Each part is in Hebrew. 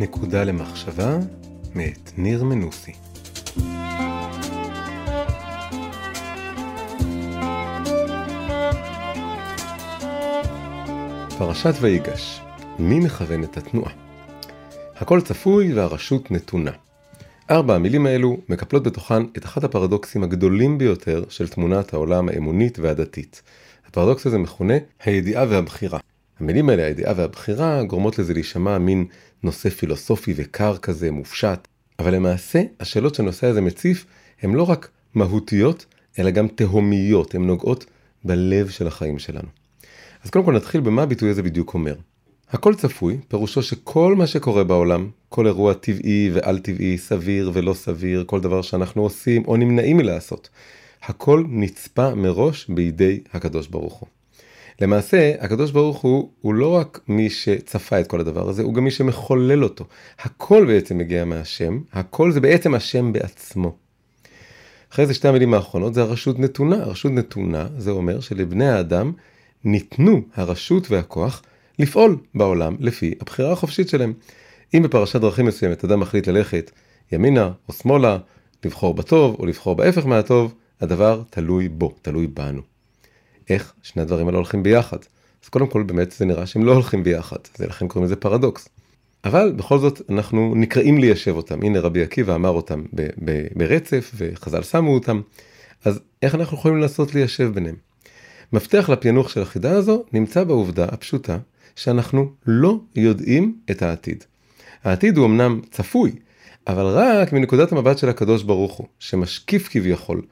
נקודה למחשבה מאת ניר מנוסי. פרשת ויגש, מי מכוון את התנועה? הכל צפוי והרשות נתונה. ארבע המילים האלו מקפלות בתוכן את אחד הפרדוקסים הגדולים ביותר של תמונת העולם האמונית והדתית. הפרדוקס הזה מכונה הידיעה והבחירה. המילים האלה, הידיעה והבחירה, גורמות לזה להישמע מין נושא פילוסופי וקר כזה, מופשט, אבל למעשה השאלות שהנושא הזה מציף הן לא רק מהותיות, אלא גם תהומיות, הן נוגעות בלב של החיים שלנו. אז קודם כל נתחיל במה הביטוי הזה בדיוק אומר. הכל צפוי, פירושו שכל מה שקורה בעולם, כל אירוע טבעי ועל טבעי, סביר ולא סביר, כל דבר שאנחנו עושים או נמנעים מלעשות, הכל נצפה מראש בידי הקדוש ברוך הוא. למעשה, הקדוש ברוך הוא, הוא לא רק מי שצפה את כל הדבר הזה, הוא גם מי שמחולל אותו. הכל בעצם מגיע מהשם, הכל זה בעצם השם בעצמו. אחרי זה שתי המילים האחרונות זה הרשות נתונה. הרשות נתונה זה אומר שלבני האדם ניתנו הרשות והכוח לפעול בעולם לפי הבחירה החופשית שלהם. אם בפרשת דרכים מסוימת אדם מחליט ללכת ימינה או שמאלה, לבחור בטוב או לבחור בהפך מהטוב, הדבר תלוי בו, תלוי בנו. איך שני הדברים האלה הולכים ביחד? אז קודם כל באמת זה נראה שהם לא הולכים ביחד, זה לכן קוראים לזה פרדוקס. אבל בכל זאת אנחנו נקראים ליישב אותם, הנה רבי עקיבא אמר אותם ב- ב- ברצף וחז"ל שמו אותם, אז איך אנחנו יכולים לנסות ליישב ביניהם? מפתח לפענוח של החידה הזו נמצא בעובדה הפשוטה שאנחנו לא יודעים את העתיד. העתיד הוא אמנם צפוי, אבל רק מנקודת המבט של הקדוש ברוך הוא, שמשקיף כביכול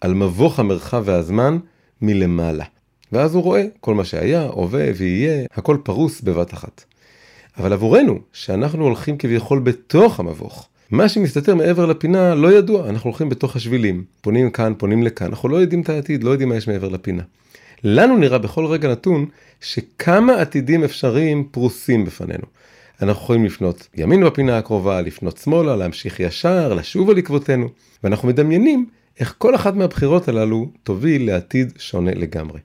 על מבוך המרחב והזמן מלמעלה. ואז הוא רואה כל מה שהיה, הווה ויהיה, הכל פרוס בבת אחת. אבל עבורנו, שאנחנו הולכים כביכול בתוך המבוך, מה שמסתתר מעבר לפינה לא ידוע, אנחנו הולכים בתוך השבילים, פונים כאן, פונים לכאן, אנחנו לא יודעים את העתיד, לא יודעים מה יש מעבר לפינה. לנו נראה בכל רגע נתון שכמה עתידים אפשריים פרוסים בפנינו. אנחנו יכולים לפנות ימין בפינה הקרובה, לפנות שמאלה, להמשיך ישר, לשוב על עקבותינו, ואנחנו מדמיינים איך כל אחת מהבחירות הללו תוביל לעתיד שונה לגמרי.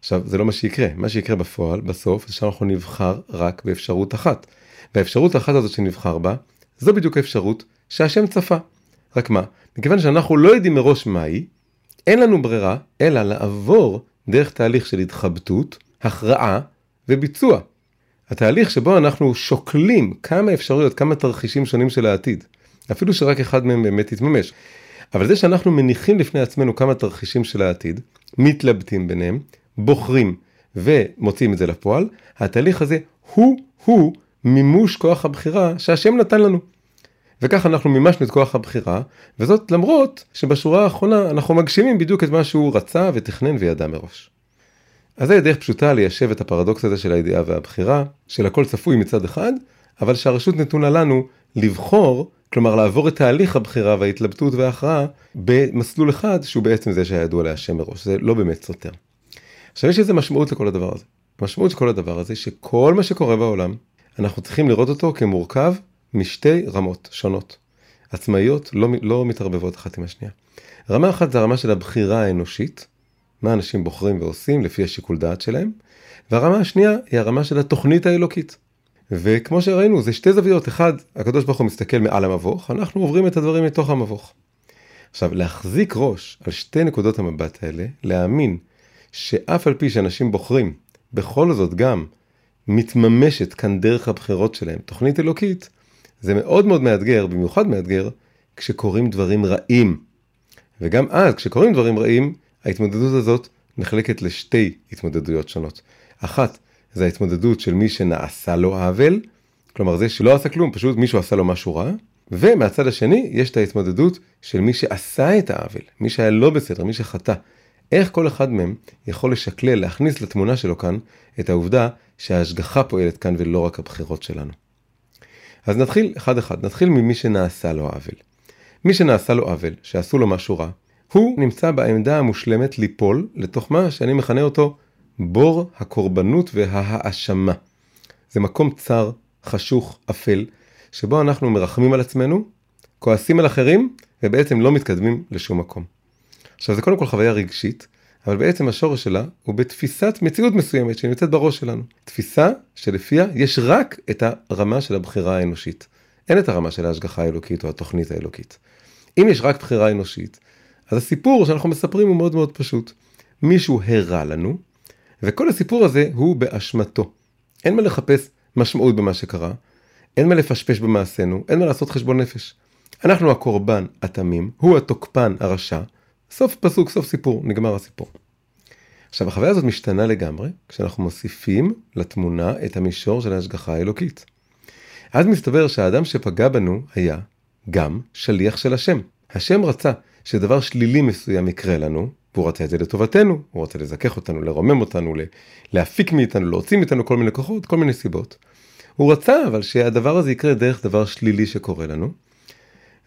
עכשיו, זה לא מה שיקרה, מה שיקרה בפועל, בסוף, זה שאנחנו נבחר רק באפשרות אחת. והאפשרות האחת הזאת שנבחר בה, זו בדיוק האפשרות שהשם צפה. רק מה, מכיוון שאנחנו לא יודעים מראש מהי, אין לנו ברירה אלא לעבור דרך תהליך של התחבטות, הכרעה וביצוע. התהליך שבו אנחנו שוקלים כמה אפשרויות, כמה תרחישים שונים של העתיד. אפילו שרק אחד מהם באמת יתממש. אבל זה שאנחנו מניחים לפני עצמנו כמה תרחישים של העתיד, מתלבטים ביניהם, בוחרים ומוציאים את זה לפועל, התהליך הזה הוא-הוא מימוש כוח הבחירה שהשם נתן לנו. וכך אנחנו מימשנו את כוח הבחירה, וזאת למרות שבשורה האחרונה אנחנו מגשימים בדיוק את מה שהוא רצה ותכנן וידע מראש. אז זה דרך פשוטה ליישב את הפרדוקס הזה של הידיעה והבחירה, של הכל צפוי מצד אחד, אבל שהרשות נתונה לנו לבחור, כלומר לעבור את תהליך הבחירה וההתלבטות וההכרעה במסלול אחד שהוא בעצם זה שהיה ידוע להשם מראש, זה לא באמת סותר. עכשיו יש איזה משמעות לכל הדבר הזה. המשמעות של כל הדבר הזה שכל מה שקורה בעולם, אנחנו צריכים לראות אותו כמורכב משתי רמות שונות. עצמאיות לא, לא מתערבבות אחת עם השנייה. רמה אחת זה הרמה של הבחירה האנושית, מה אנשים בוחרים ועושים לפי השיקול דעת שלהם, והרמה השנייה היא הרמה של התוכנית האלוקית. וכמו שראינו זה שתי זוויות, אחד הקדוש ברוך הוא מסתכל מעל המבוך, אנחנו עוברים את הדברים מתוך המבוך. עכשיו להחזיק ראש על שתי נקודות המבט האלה, להאמין שאף על פי שאנשים בוחרים, בכל זאת גם מתממשת כאן דרך הבחירות שלהם תוכנית אלוקית, זה מאוד מאוד מאתגר, במיוחד מאתגר, כשקורים דברים רעים. וגם אז, כשקורים דברים רעים, ההתמודדות הזאת נחלקת לשתי התמודדויות שונות. אחת, זה ההתמודדות של מי שנעשה לו עוול, כלומר זה שלא עשה כלום, פשוט מישהו עשה לו משהו רע, ומהצד השני יש את ההתמודדות של מי שעשה את העוול, מי שהיה לא בסדר, מי שחטא. איך כל אחד מהם יכול לשקלל, להכניס לתמונה שלו כאן את העובדה שההשגחה פועלת כאן ולא רק הבחירות שלנו. אז נתחיל אחד אחד, נתחיל ממי שנעשה לו עוול. מי שנעשה לו עוול, שעשו לו משהו רע, הוא נמצא בעמדה המושלמת ליפול לתוך מה שאני מכנה אותו בור הקורבנות וההאשמה. זה מקום צר, חשוך, אפל, שבו אנחנו מרחמים על עצמנו, כועסים על אחרים, ובעצם לא מתקדמים לשום מקום. עכשיו זה קודם כל חוויה רגשית, אבל בעצם השורש שלה הוא בתפיסת מציאות מסוימת שנמצאת בראש שלנו. תפיסה שלפיה יש רק את הרמה של הבחירה האנושית. אין את הרמה של ההשגחה האלוקית או התוכנית האלוקית. אם יש רק בחירה אנושית, אז הסיפור שאנחנו מספרים הוא מאוד מאוד פשוט. מישהו הרע לנו, וכל הסיפור הזה הוא באשמתו. אין מה לחפש משמעות במה שקרה, אין מה לפשפש במעשינו, אין מה לעשות חשבון נפש. אנחנו הקורבן התמים, הוא התוקפן הרשע, סוף פסוק, סוף סיפור, נגמר הסיפור. עכשיו החוויה הזאת משתנה לגמרי כשאנחנו מוסיפים לתמונה את המישור של ההשגחה האלוקית. אז מסתבר שהאדם שפגע בנו היה גם שליח של השם. השם רצה שדבר שלילי מסוים יקרה לנו, והוא רצה את זה לטובתנו, הוא רצה לזכך אותנו, לרומם אותנו, להפיק מאיתנו, להוציא מאיתנו כל מיני כוחות, כל מיני סיבות. הוא רצה אבל שהדבר הזה יקרה דרך דבר שלילי שקורה לנו.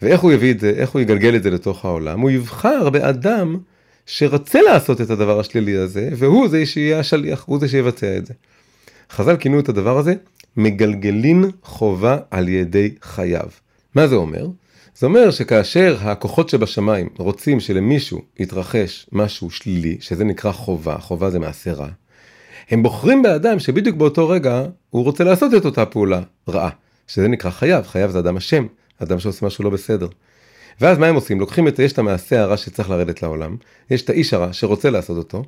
ואיך הוא יביא את זה, איך הוא יגלגל את זה לתוך העולם? הוא יבחר באדם שרצה לעשות את הדבר השלילי הזה, והוא זה שיהיה השליח, הוא זה שיבצע את זה. חז"ל כינו את הדבר הזה מגלגלין חובה על ידי חייו. מה זה אומר? זה אומר שכאשר הכוחות שבשמיים רוצים שלמישהו יתרחש משהו שלילי, שזה נקרא חובה, חובה זה מעשה רע, הם בוחרים באדם שבדיוק באותו רגע הוא רוצה לעשות את אותה פעולה רעה, שזה נקרא חייב, חייב זה אדם אשם, אדם שעושה משהו לא בסדר. ואז מה הם עושים? לוקחים את, יש את המעשה הרע שצריך לרדת לעולם, יש את האיש הרע שרוצה לעשות אותו,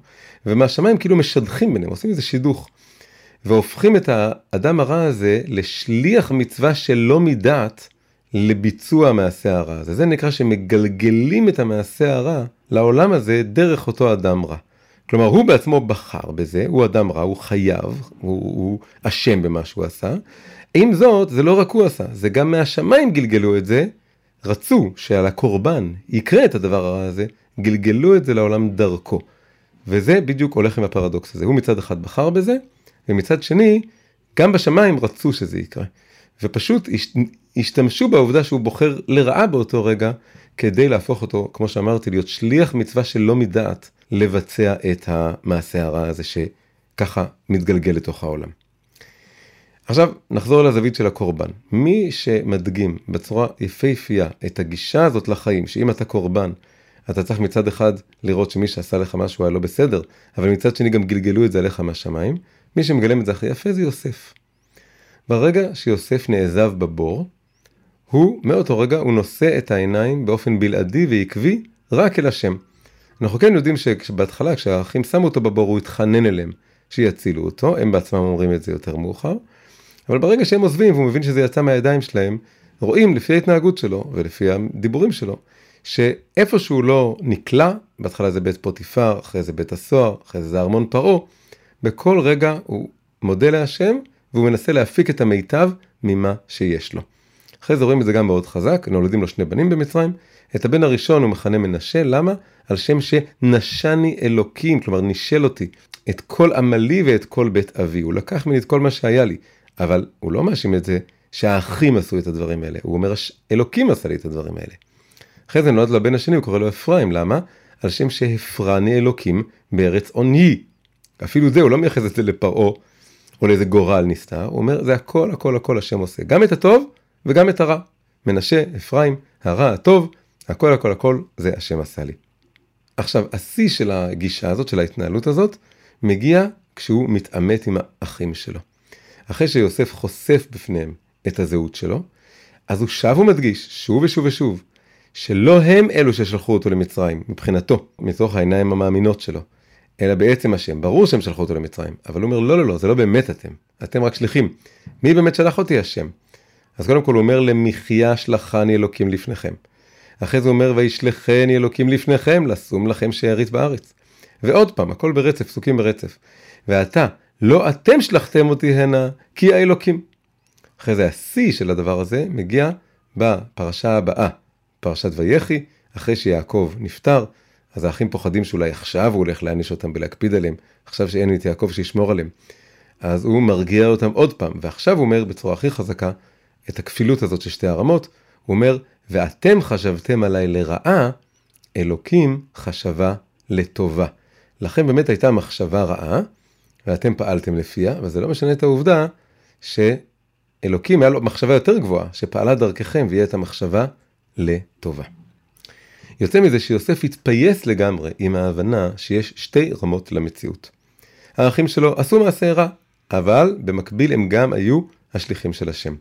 ומהשמיים כאילו משדכים ביניהם, עושים איזה שידוך. והופכים את האדם הרע הזה לשליח מצווה שלא מדעת לביצוע המעשה הרע הזה. זה נקרא שמגלגלים את המעשה הרע לעולם הזה דרך אותו אדם רע. כלומר, הוא בעצמו בחר בזה, הוא אדם רע, הוא חייב, הוא אשם במה שהוא עשה. עם זאת, זה לא רק הוא עשה, זה גם מהשמיים גלגלו את זה, רצו שעל הקורבן יקרה את הדבר הרע הזה, גלגלו את זה לעולם דרכו. וזה בדיוק הולך עם הפרדוקס הזה. הוא מצד אחד בחר בזה, ומצד שני, גם בשמיים רצו שזה יקרה. ופשוט השתמשו בעובדה שהוא בוחר לרעה באותו רגע, כדי להפוך אותו, כמו שאמרתי, להיות שליח מצווה שלא מדעת לבצע את המעשה הרע הזה שככה מתגלגל לתוך העולם. עכשיו נחזור לזווית של הקורבן. מי שמדגים בצורה יפהפייה את הגישה הזאת לחיים, שאם אתה קורבן, אתה צריך מצד אחד לראות שמי שעשה לך משהו היה לא בסדר, אבל מצד שני גם גלגלו את זה עליך מהשמיים, מי שמגלם את זה הכי יפה זה יוסף. ברגע שיוסף נעזב בבור, הוא, מאותו רגע, הוא נושא את העיניים באופן בלעדי ועקבי רק אל השם. אנחנו כן יודעים שבהתחלה כשהאחים שמו אותו בבור הוא התחנן אליהם שיצילו אותו, הם בעצמם אומרים את זה יותר מאוחר. אבל ברגע שהם עוזבים והוא מבין שזה יצא מהידיים שלהם, רואים לפי ההתנהגות שלו ולפי הדיבורים שלו, שאיפה שהוא לא נקלע, בהתחלה זה בית פוטיפר, אחרי זה בית הסוהר, אחרי זה זה ארמון פרעה, בכל רגע הוא מודה להשם והוא מנסה להפיק את המיטב ממה שיש לו. אחרי זה רואים את זה גם מאוד חזק, נולדים לו שני בנים במצרים, את הבן הראשון הוא מכנה מנשה, למה? על שם שנשני אלוקים, כלומר נישל אותי, את כל עמלי ואת כל בית אבי, הוא לקח ממני את כל מה שהיה לי, אבל הוא לא מאשים את זה שהאחים עשו את הדברים האלה, הוא אומר אלוקים עשה לי את הדברים האלה. אחרי זה נולד לו הבן השני, הוא קורא לו אפרים, למה? על שם שהפרני אלוקים בארץ עוני. אפילו זה, הוא לא מייחס את זה לפרעה או לאיזה גורל נסתר, הוא אומר זה הכל הכל הכל השם עושה, גם את הטוב וגם את הרע. מנשה, אפרים, הרע, הטוב, הכל הכל הכל זה השם עשה לי. עכשיו, השיא של הגישה הזאת, של ההתנהלות הזאת, מגיע כשהוא מתעמת עם האחים שלו. אחרי שיוסף חושף בפניהם את הזהות שלו, אז הוא שב ומדגיש, שוב ושוב ושוב, שלא הם אלו ששלחו אותו למצרים, מבחינתו, מתוך העיניים המאמינות שלו, אלא בעצם השם. ברור שהם שלחו אותו למצרים, אבל הוא אומר, לא, לא, לא, זה לא באמת אתם, אתם רק שליחים. מי באמת שלח אותי השם? אז קודם כל הוא אומר, למחיה שלחני אלוקים לפניכם. אחרי זה הוא אומר, וישלחני אלוקים לפניכם, לשום לכם שארית בארץ. ועוד פעם, הכל ברצף, פסוקים ברצף. ועתה, לא אתם שלחתם אותי הנה, כי האלוקים. אחרי זה השיא של הדבר הזה מגיע בפרשה הבאה, פרשת ויחי, אחרי שיעקב נפטר, אז האחים פוחדים שאולי עכשיו הוא הולך להעניש אותם ולהקפיד עליהם, עכשיו שאין את יעקב שישמור עליהם. אז הוא מרגיע אותם עוד פעם, ועכשיו הוא אומר בצורה הכי חזקה את הכפילות הזאת של שתי הרמות, הוא אומר, ואתם חשבתם עליי לרעה, אלוקים חשבה לטובה. לכן באמת הייתה מחשבה רעה, ואתם פעלתם לפיה, אבל זה לא משנה את העובדה שאלוקים היה לו מחשבה יותר גבוהה, שפעלה דרככם והיא הייתה מחשבה לטובה. יוצא מזה שיוסף התפייס לגמרי עם ההבנה שיש שתי רמות למציאות. האחים שלו עשו מעשה רע, אבל במקביל הם גם היו השליחים של השם.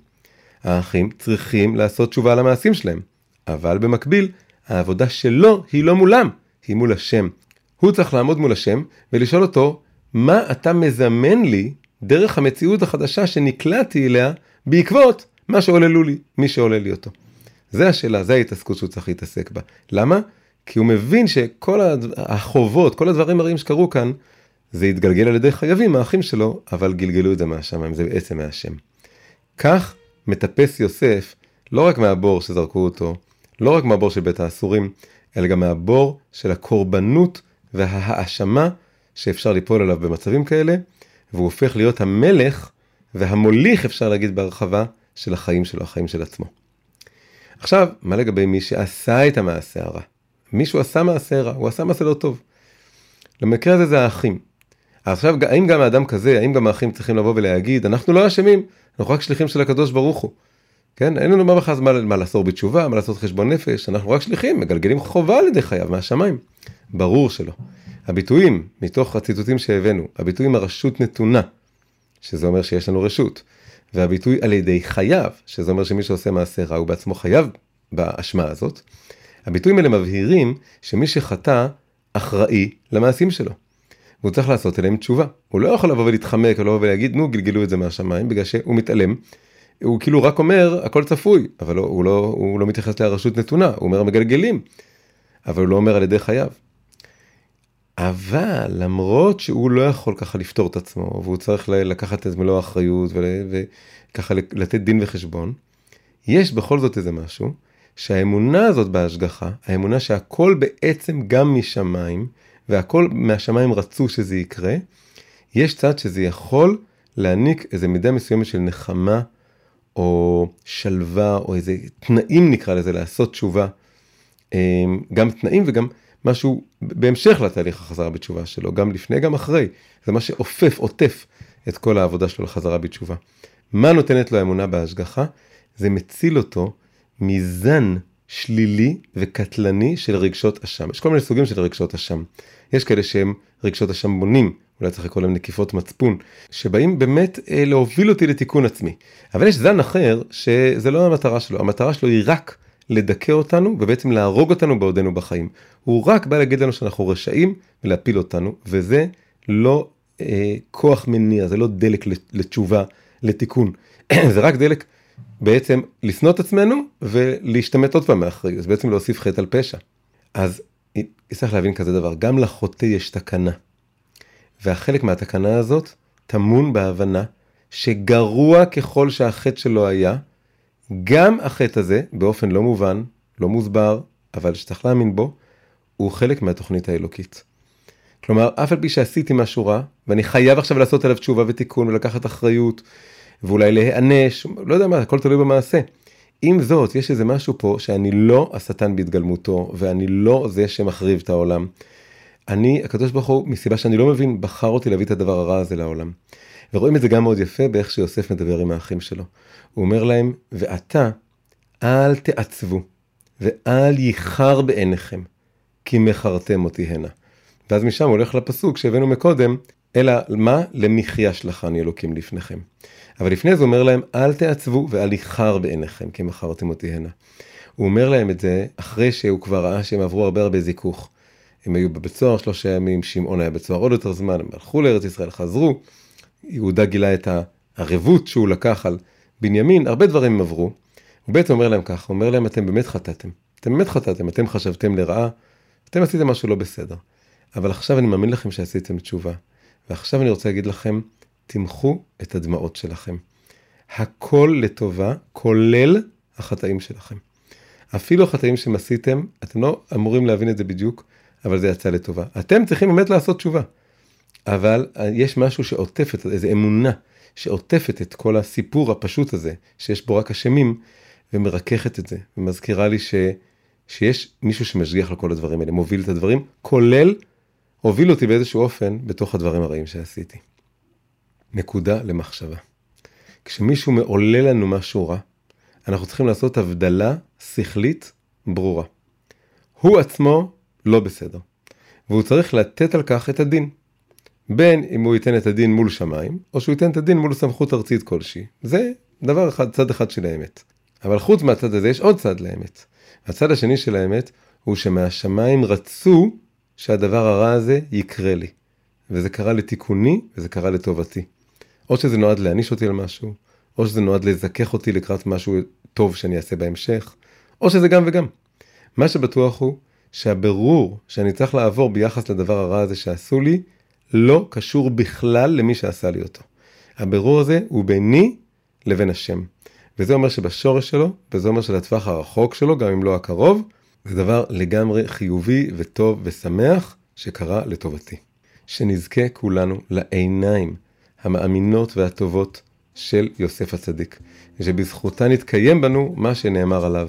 האחים צריכים לעשות תשובה על המעשים שלהם, אבל במקביל העבודה שלו היא לא מולם, היא מול השם. הוא צריך לעמוד מול השם ולשאול אותו, מה אתה מזמן לי דרך המציאות החדשה שנקלעתי אליה בעקבות מה שעוללו לי, מי שעולל לי אותו. זה השאלה, זה ההתעסקות שהוא צריך להתעסק בה. למה? כי הוא מבין שכל החובות, כל הדברים הרעים שקרו כאן, זה התגלגל על ידי חייבים, האחים שלו, אבל גלגלו את זה מהשמיים, זה בעצם מהשם. כך מטפס יוסף, לא רק מהבור שזרקו אותו, לא רק מהבור של בית האסורים, אלא גם מהבור של הקורבנות וההאשמה שאפשר ליפול עליו במצבים כאלה, והוא הופך להיות המלך והמוליך, אפשר להגיד בהרחבה, של החיים שלו, החיים של עצמו. עכשיו, מה לגבי מי שעשה את המעשה הרע? מישהו עשה מעשה רע, הוא עשה מעשה לא טוב. למקרה הזה זה האחים. עכשיו, האם גם האדם כזה, האם גם האחים צריכים לבוא ולהגיד, אנחנו לא אשמים, אנחנו רק שליחים של הקדוש ברוך הוא. כן, אין לנו מה בכלל מה, מה לעשות בתשובה, מה לעשות חשבון נפש, אנחנו רק שליחים, מגלגלים חובה על ידי חייו מהשמיים. ברור שלא. הביטויים, מתוך הציטוטים שהבאנו, הביטויים הרשות נתונה, שזה אומר שיש לנו רשות, והביטוי על ידי חייו, שזה אומר שמי שעושה מעשה רע הוא בעצמו חייב באשמה הזאת, הביטויים האלה מבהירים שמי שחטא אחראי למעשים שלו. והוא צריך לעשות אליהם תשובה. הוא לא יכול לבוא ולהתחמק, או לבוא ולהגיד, נו, גלגלו את זה מהשמיים, בגלל שהוא מתעלם. הוא כאילו רק אומר, הכל צפוי, אבל לא, הוא, לא, הוא לא מתייחס לרשות נתונה, הוא אומר מגלגלים, אבל הוא לא אומר על ידי חייו. אבל למרות שהוא לא יכול ככה לפתור את עצמו, והוא צריך לקחת את מלוא האחריות וככה לתת דין וחשבון, יש בכל זאת איזה משהו, שהאמונה הזאת בהשגחה, האמונה שהכל בעצם גם משמיים, והכל מהשמיים רצו שזה יקרה, יש צד שזה יכול להעניק איזה מידה מסוימת של נחמה, או שלווה, או איזה תנאים נקרא לזה, לעשות תשובה. אמ, גם תנאים וגם משהו בהמשך לתהליך החזרה בתשובה שלו, גם לפני, גם אחרי. זה מה שאופף, עוטף את כל העבודה שלו לחזרה בתשובה. מה נותנת לו האמונה בהשגחה? זה מציל אותו מזן שלילי וקטלני של רגשות אשם. יש כל מיני סוגים של רגשות אשם. יש כאלה שהם רגשות אשם בונים, אולי צריך לקרוא להם נקיפות מצפון, שבאים באמת אה, להוביל אותי לתיקון עצמי. אבל יש זן אחר שזה לא המטרה שלו, המטרה שלו היא רק לדכא אותנו ובעצם להרוג אותנו בעודנו בחיים. הוא רק בא להגיד לנו שאנחנו רשאים ולהפיל אותנו, וזה לא אה, כוח מניע, זה לא דלק לתשובה, לתיקון. זה רק דלק בעצם לשנוא את עצמנו ולהשתמט עוד פעם מאחריות, בעצם להוסיף חטא על פשע. אז צריך להבין כזה דבר, גם לחוטא יש תקנה. והחלק מהתקנה הזאת טמון בהבנה שגרוע ככל שהחטא שלו היה, גם החטא הזה, באופן לא מובן, לא מוסבר, אבל שצריך להאמין בו, הוא חלק מהתוכנית האלוקית. כלומר, אף על פי שעשיתי משהו רע, ואני חייב עכשיו לעשות עליו תשובה ותיקון ולקחת אחריות, ואולי להיענש, לא יודע מה, הכל תלוי במעשה. עם זאת, יש איזה משהו פה שאני לא השטן בהתגלמותו, ואני לא זה שמחריב את העולם. אני, הקדוש ברוך הוא, מסיבה שאני לא מבין, בחר אותי להביא את הדבר הרע הזה לעולם. ורואים את זה גם מאוד יפה באיך שיוסף מדבר עם האחים שלו. הוא אומר להם, ועתה אל תעצבו, ואל ייחר בעיניכם, כי מכרתם אותי הנה. ואז משם הוא הולך לפסוק שהבאנו מקודם, אלא מה? למחיה שלחני אלוקים לפניכם. אבל לפני זה אומר להם, אל תעצבו ואל ייחר בעיניכם, כי מכרתם אותי הנה. הוא אומר להם את זה אחרי שהוא כבר ראה שהם עברו הרבה הרבה זיכוך. הם היו בבית סוהר שלושה ימים, שמעון היה בית סוהר עוד יותר זמן, הם הלכו לארץ ישראל, חזרו. יהודה גילה את הערבות שהוא לקח על בנימין, הרבה דברים הם עברו. הוא בעצם אומר להם ככה, אומר להם, אתם באמת חטאתם. אתם באמת חטאתם, אתם חשבתם לרעה, אתם עשיתם משהו לא בסדר. אבל עכשיו אני מאמין לכם שעשיתם תשובה. ועכשיו אני רוצה להגיד לכם, תמחו את הדמעות שלכם. הכל לטובה, כולל החטאים שלכם. אפילו החטאים שהם עשיתם, אתם לא אמורים להבין את זה בדיוק, אבל זה יצא לטובה. אתם צריכים באמת לעשות תשובה. אבל יש משהו שעוטף את, איזו אמונה שעוטפת את כל הסיפור הפשוט הזה, שיש בו רק אשמים, ומרככת את זה, ומזכירה לי ש, שיש מישהו שמשגיח על כל הדברים האלה, מוביל את הדברים, כולל, הוביל אותי באיזשהו אופן בתוך הדברים הרעים שעשיתי. נקודה למחשבה. כשמישהו מעולה לנו משהו רע, אנחנו צריכים לעשות הבדלה שכלית ברורה. הוא עצמו לא בסדר. והוא צריך לתת על כך את הדין. בין אם הוא ייתן את הדין מול שמיים, או שהוא ייתן את הדין מול סמכות ארצית כלשהי. זה דבר אחד, צד אחד של האמת. אבל חוץ מהצד הזה יש עוד צד לאמת. הצד השני של האמת הוא שמהשמיים רצו שהדבר הרע הזה יקרה לי. וזה קרה לתיקוני וזה קרה לטובתי. או שזה נועד להעניש אותי על משהו, או שזה נועד לזכך אותי לקראת משהו טוב שאני אעשה בהמשך, או שזה גם וגם. מה שבטוח הוא שהבירור שאני צריך לעבור ביחס לדבר הרע הזה שעשו לי, לא קשור בכלל למי שעשה לי אותו. הבירור הזה הוא ביני לבין השם. וזה אומר שבשורש שלו, וזה אומר שלטווח הרחוק שלו, גם אם לא הקרוב, זה דבר לגמרי חיובי וטוב ושמח שקרה לטובתי. שנזכה כולנו לעיניים המאמינות והטובות של יוסף הצדיק, ושבזכותן יתקיים בנו מה שנאמר עליו,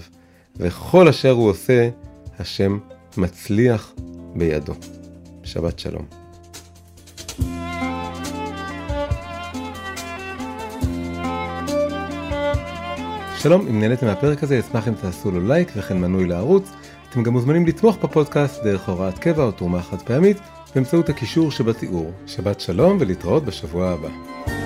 וכל אשר הוא עושה, השם מצליח בידו. שבת שלום. שלום, אם נהניתם מהפרק הזה, אשמח אם תעשו לו לייק וכן מנוי לערוץ. אתם גם מוזמנים לתמוך בפודקאסט דרך הוראת קבע או תרומה חד פעמית באמצעות הקישור שבתיאור. שבת שלום ולהתראות בשבוע הבא.